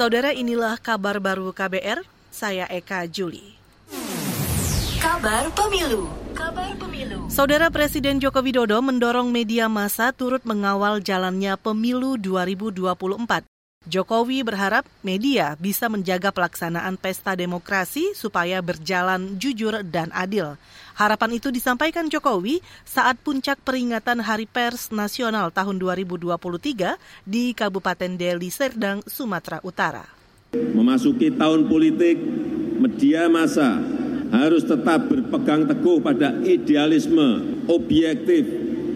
Saudara inilah kabar baru KBR, saya Eka Juli. Kabar Pemilu. Kabar Pemilu. Saudara Presiden Joko Widodo mendorong media massa turut mengawal jalannya pemilu 2024. Jokowi berharap media bisa menjaga pelaksanaan pesta demokrasi supaya berjalan jujur dan adil. Harapan itu disampaikan Jokowi saat puncak peringatan Hari Pers Nasional tahun 2023 di Kabupaten Deli Serdang, Sumatera Utara. Memasuki tahun politik, media massa harus tetap berpegang teguh pada idealisme, objektif,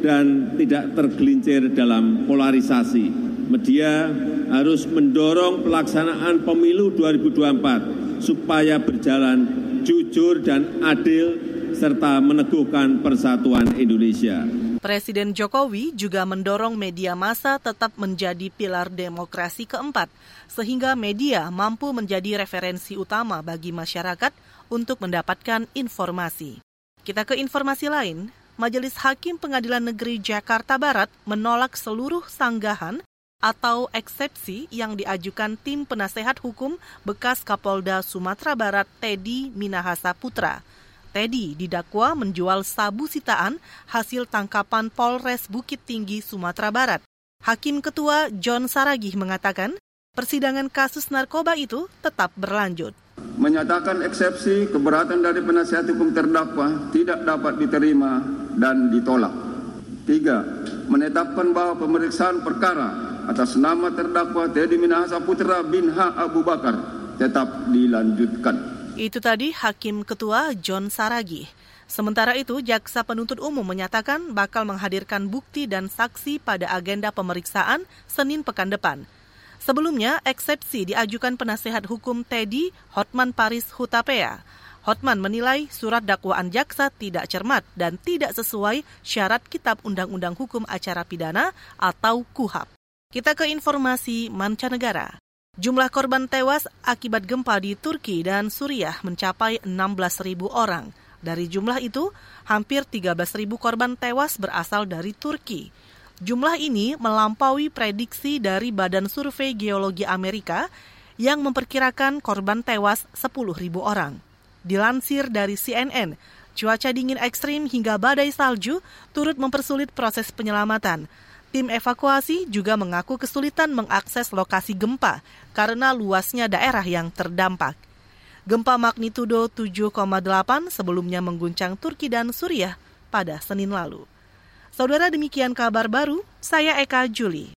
dan tidak tergelincir dalam polarisasi media harus mendorong pelaksanaan pemilu 2024 supaya berjalan jujur dan adil serta meneguhkan persatuan Indonesia. Presiden Jokowi juga mendorong media massa tetap menjadi pilar demokrasi keempat, sehingga media mampu menjadi referensi utama bagi masyarakat untuk mendapatkan informasi. Kita ke informasi lain, Majelis Hakim Pengadilan Negeri Jakarta Barat menolak seluruh sanggahan atau eksepsi yang diajukan tim penasehat hukum bekas Kapolda Sumatera Barat Teddy Minahasa Putra. Teddy didakwa menjual sabu sitaan hasil tangkapan Polres Bukit Tinggi Sumatera Barat. Hakim Ketua John Saragih mengatakan, persidangan kasus narkoba itu tetap berlanjut. Menyatakan eksepsi keberatan dari penasihat hukum terdakwa tidak dapat diterima dan ditolak. Tiga, menetapkan bahwa pemeriksaan perkara atas nama terdakwa Teddy Minahasa Putra bin H. Abu Bakar tetap dilanjutkan. Itu tadi Hakim Ketua John Saragi. Sementara itu, Jaksa Penuntut Umum menyatakan bakal menghadirkan bukti dan saksi pada agenda pemeriksaan Senin pekan depan. Sebelumnya, eksepsi diajukan penasehat hukum Teddy Hotman Paris Hutapea. Hotman menilai surat dakwaan jaksa tidak cermat dan tidak sesuai syarat Kitab Undang-Undang Hukum Acara Pidana atau KUHAP. Kita ke informasi mancanegara. Jumlah korban tewas akibat gempa di Turki dan Suriah mencapai 16.000 orang. Dari jumlah itu, hampir 13.000 korban tewas berasal dari Turki. Jumlah ini melampaui prediksi dari Badan Survei Geologi Amerika yang memperkirakan korban tewas 10.000 orang. Dilansir dari CNN, cuaca dingin ekstrim hingga badai salju turut mempersulit proses penyelamatan. Tim evakuasi juga mengaku kesulitan mengakses lokasi gempa karena luasnya daerah yang terdampak. Gempa magnitudo 7,8 sebelumnya mengguncang Turki dan Suriah pada Senin lalu. Saudara demikian kabar baru, saya Eka Juli.